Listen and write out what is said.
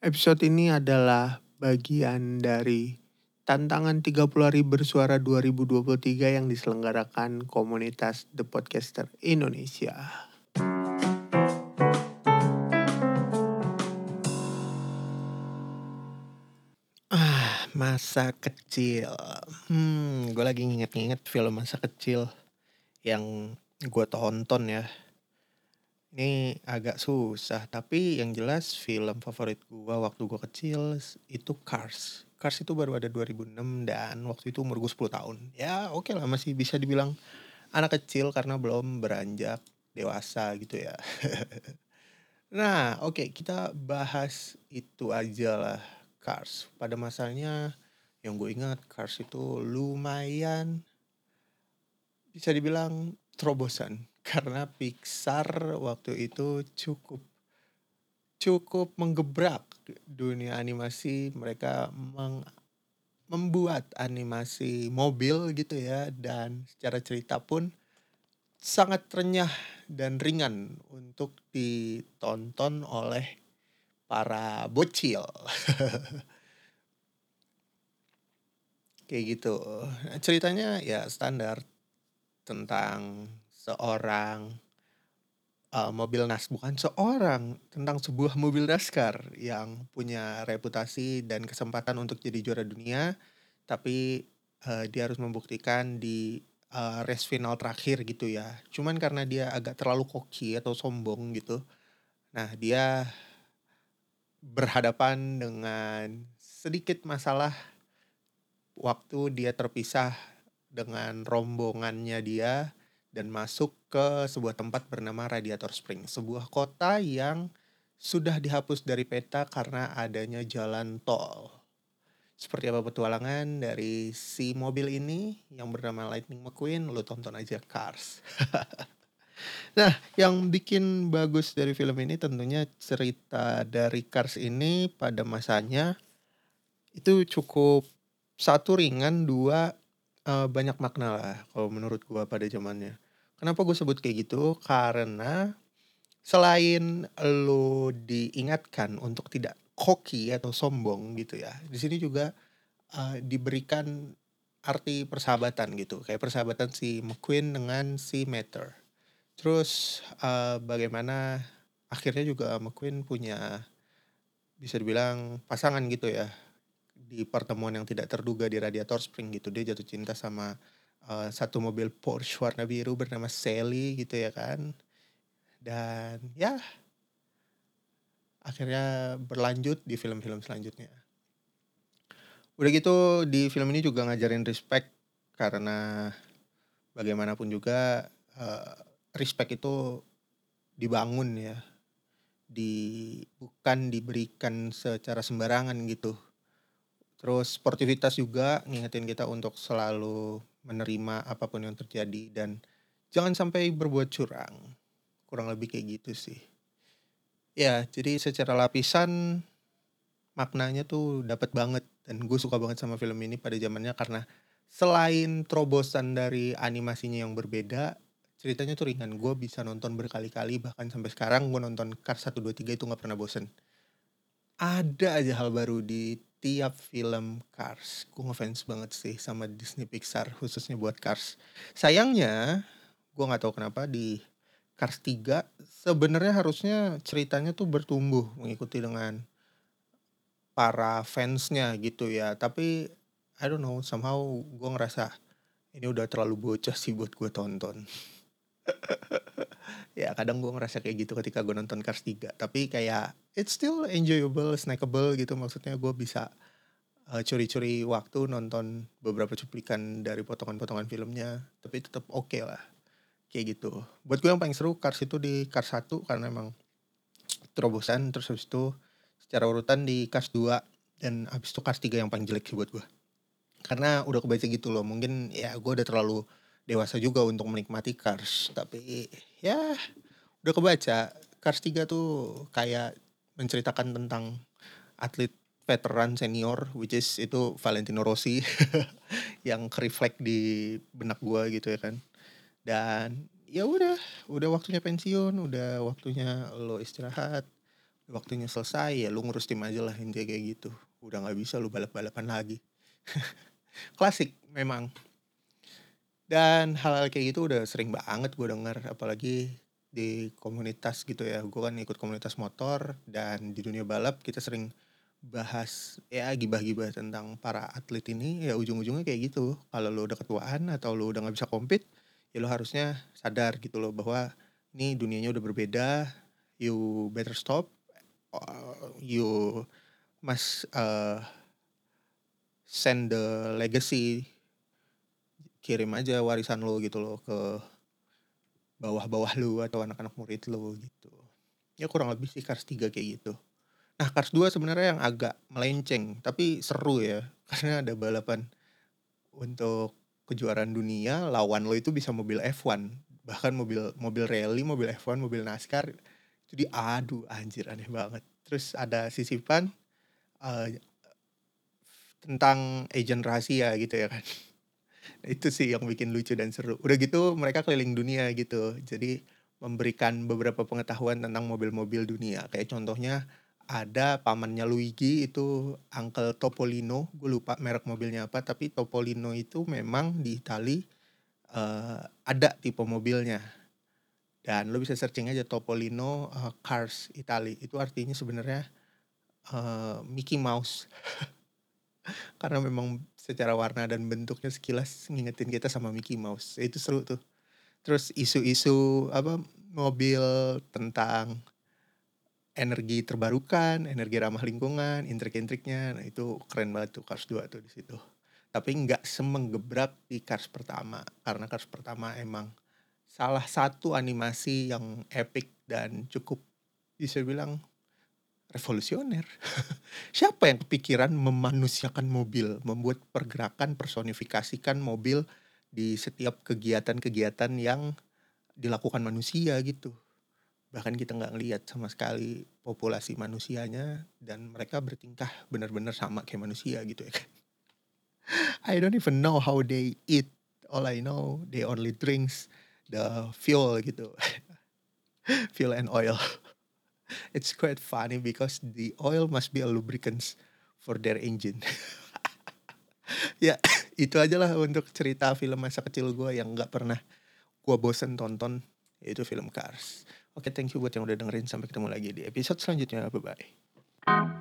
Episode ini adalah bagian dari tantangan 30 hari bersuara 2023 yang diselenggarakan komunitas The Podcaster Indonesia. Ah, masa kecil. Hmm, gue lagi nginget-nginget film masa kecil yang gue tonton ya. Ini agak susah, tapi yang jelas film favorit gue waktu gue kecil itu Cars. Cars itu baru ada 2006 dan waktu itu umur gue 10 tahun. Ya oke okay lah masih bisa dibilang anak kecil karena belum beranjak dewasa gitu ya. nah oke okay, kita bahas itu aja lah Cars. Pada masanya yang gue ingat Cars itu lumayan bisa dibilang terobosan karena Pixar waktu itu cukup cukup menggebrak dunia animasi mereka meng, membuat animasi mobil gitu ya dan secara cerita pun sangat renyah dan ringan untuk ditonton oleh para bocil. Kayak gitu. Ceritanya ya standar tentang seorang uh, mobil nas bukan seorang tentang sebuah mobil NASCAR yang punya reputasi dan kesempatan untuk jadi juara dunia tapi uh, dia harus membuktikan di uh, race final terakhir gitu ya. Cuman karena dia agak terlalu koki atau sombong gitu nah dia berhadapan dengan sedikit masalah waktu dia terpisah dengan rombongannya dia dan masuk ke sebuah tempat bernama Radiator Spring, sebuah kota yang sudah dihapus dari peta karena adanya jalan tol. Seperti apa petualangan dari si mobil ini yang bernama Lightning McQueen, lu tonton aja Cars. Nah, yang bikin bagus dari film ini tentunya cerita dari Cars ini pada masanya itu cukup satu ringan, dua uh, banyak makna lah kalau menurut gua pada zamannya. Kenapa gue sebut kayak gitu? Karena selain lo diingatkan untuk tidak koki atau sombong gitu ya, di sini juga uh, diberikan arti persahabatan gitu, kayak persahabatan si McQueen dengan si Matter Terus uh, bagaimana akhirnya juga McQueen punya bisa dibilang pasangan gitu ya di pertemuan yang tidak terduga di Radiator Spring gitu. Dia jatuh cinta sama uh, satu mobil Porsche warna biru bernama Sally gitu ya kan. Dan ya akhirnya berlanjut di film-film selanjutnya. Udah gitu di film ini juga ngajarin respect karena bagaimanapun juga uh, respect itu dibangun ya. Di bukan diberikan secara sembarangan gitu terus sportivitas juga ngingetin kita untuk selalu menerima apa pun yang terjadi dan jangan sampai berbuat curang. Kurang lebih kayak gitu sih. Ya jadi secara lapisan maknanya tuh dapat banget dan gue suka banget sama film ini pada zamannya karena selain terobosan dari animasinya yang berbeda ceritanya tuh ringan. Gue bisa nonton berkali-kali bahkan sampai sekarang gue nonton Cars 1, 2, 3 itu gak pernah bosen. Ada aja hal baru di tiap film Cars gue ngefans banget sih sama Disney Pixar khususnya buat Cars. Sayangnya gue nggak tahu kenapa di Cars 3 sebenarnya harusnya ceritanya tuh bertumbuh mengikuti dengan para fansnya gitu ya. Tapi I don't know somehow gue ngerasa ini udah terlalu bocah sih buat gue tonton ya kadang gue ngerasa kayak gitu ketika gue nonton Cars 3 tapi kayak it's still enjoyable, snackable gitu. Maksudnya gue bisa uh, curi-curi waktu nonton beberapa cuplikan dari potongan-potongan filmnya. Tapi tetap oke okay lah kayak gitu. Buat gue yang paling seru Cars itu di Cars 1 karena emang terobosan. Terus habis itu secara urutan di Cars 2 dan habis itu Cars 3 yang paling jelek sih buat gue karena udah kebaca gitu loh. Mungkin ya gue udah terlalu dewasa juga untuk menikmati Cars. Tapi ya udah kebaca. Cars 3 tuh kayak menceritakan tentang atlet veteran senior which is itu Valentino Rossi yang reflect di benak gua gitu ya kan. Dan ya udah udah waktunya pensiun udah waktunya lo istirahat waktunya selesai ya lu ngurus tim aja lah intinya kayak gitu. Udah nggak bisa lu balap-balapan lagi. Klasik memang dan hal-hal kayak gitu udah sering banget gue denger apalagi di komunitas gitu ya. Gue kan ikut komunitas motor dan di dunia balap kita sering bahas ya gibah-gibah tentang para atlet ini. Ya ujung-ujungnya kayak gitu. Kalau lo udah ketuaan atau lo udah nggak bisa compete ya lo harusnya sadar gitu loh bahwa ini dunianya udah berbeda. You better stop. Uh, you must uh, send the legacy kirim aja warisan lo gitu loh ke bawah-bawah lu atau anak-anak murid lu gitu. Ya kurang lebih sih Cars 3 kayak gitu. Nah Cars 2 sebenarnya yang agak melenceng tapi seru ya karena ada balapan untuk kejuaraan dunia lawan lo itu bisa mobil F1 bahkan mobil mobil rally mobil F1 mobil NASCAR itu diadu anjir aneh banget terus ada sisipan uh, tentang agent rahasia gitu ya kan itu sih yang bikin lucu dan seru. Udah gitu mereka keliling dunia gitu. Jadi memberikan beberapa pengetahuan tentang mobil-mobil dunia. Kayak contohnya ada pamannya Luigi itu Uncle Topolino. Gue lupa merek mobilnya apa tapi Topolino itu memang di Itali uh, ada tipe mobilnya. Dan lo bisa searching aja Topolino uh, Cars Itali itu artinya sebenarnya uh, Mickey Mouse karena memang secara warna dan bentuknya sekilas ngingetin kita sama Mickey Mouse. Itu seru tuh. Terus isu-isu apa mobil tentang energi terbarukan energi ramah lingkungan intrik-intriknya. Nah itu keren banget tuh Cars 2 tuh di situ. Tapi nggak semenggebrak di Cars pertama. Karena Cars pertama emang salah satu animasi yang epic dan cukup bisa bilang revolusioner. Siapa yang kepikiran memanusiakan mobil, membuat pergerakan personifikasikan mobil di setiap kegiatan-kegiatan yang dilakukan manusia gitu. Bahkan kita nggak ngelihat sama sekali populasi manusianya dan mereka bertingkah benar-benar sama kayak manusia gitu ya kan. I don't even know how they eat. All I know they only drinks the fuel gitu. fuel and oil it's quite funny because the oil must be a lubricant for their engine. ya itu aja lah untuk cerita film masa kecil gue yang nggak pernah gue bosen tonton yaitu film Cars. Oke, okay, thank you buat yang udah dengerin. Sampai ketemu lagi di episode selanjutnya. Bye-bye.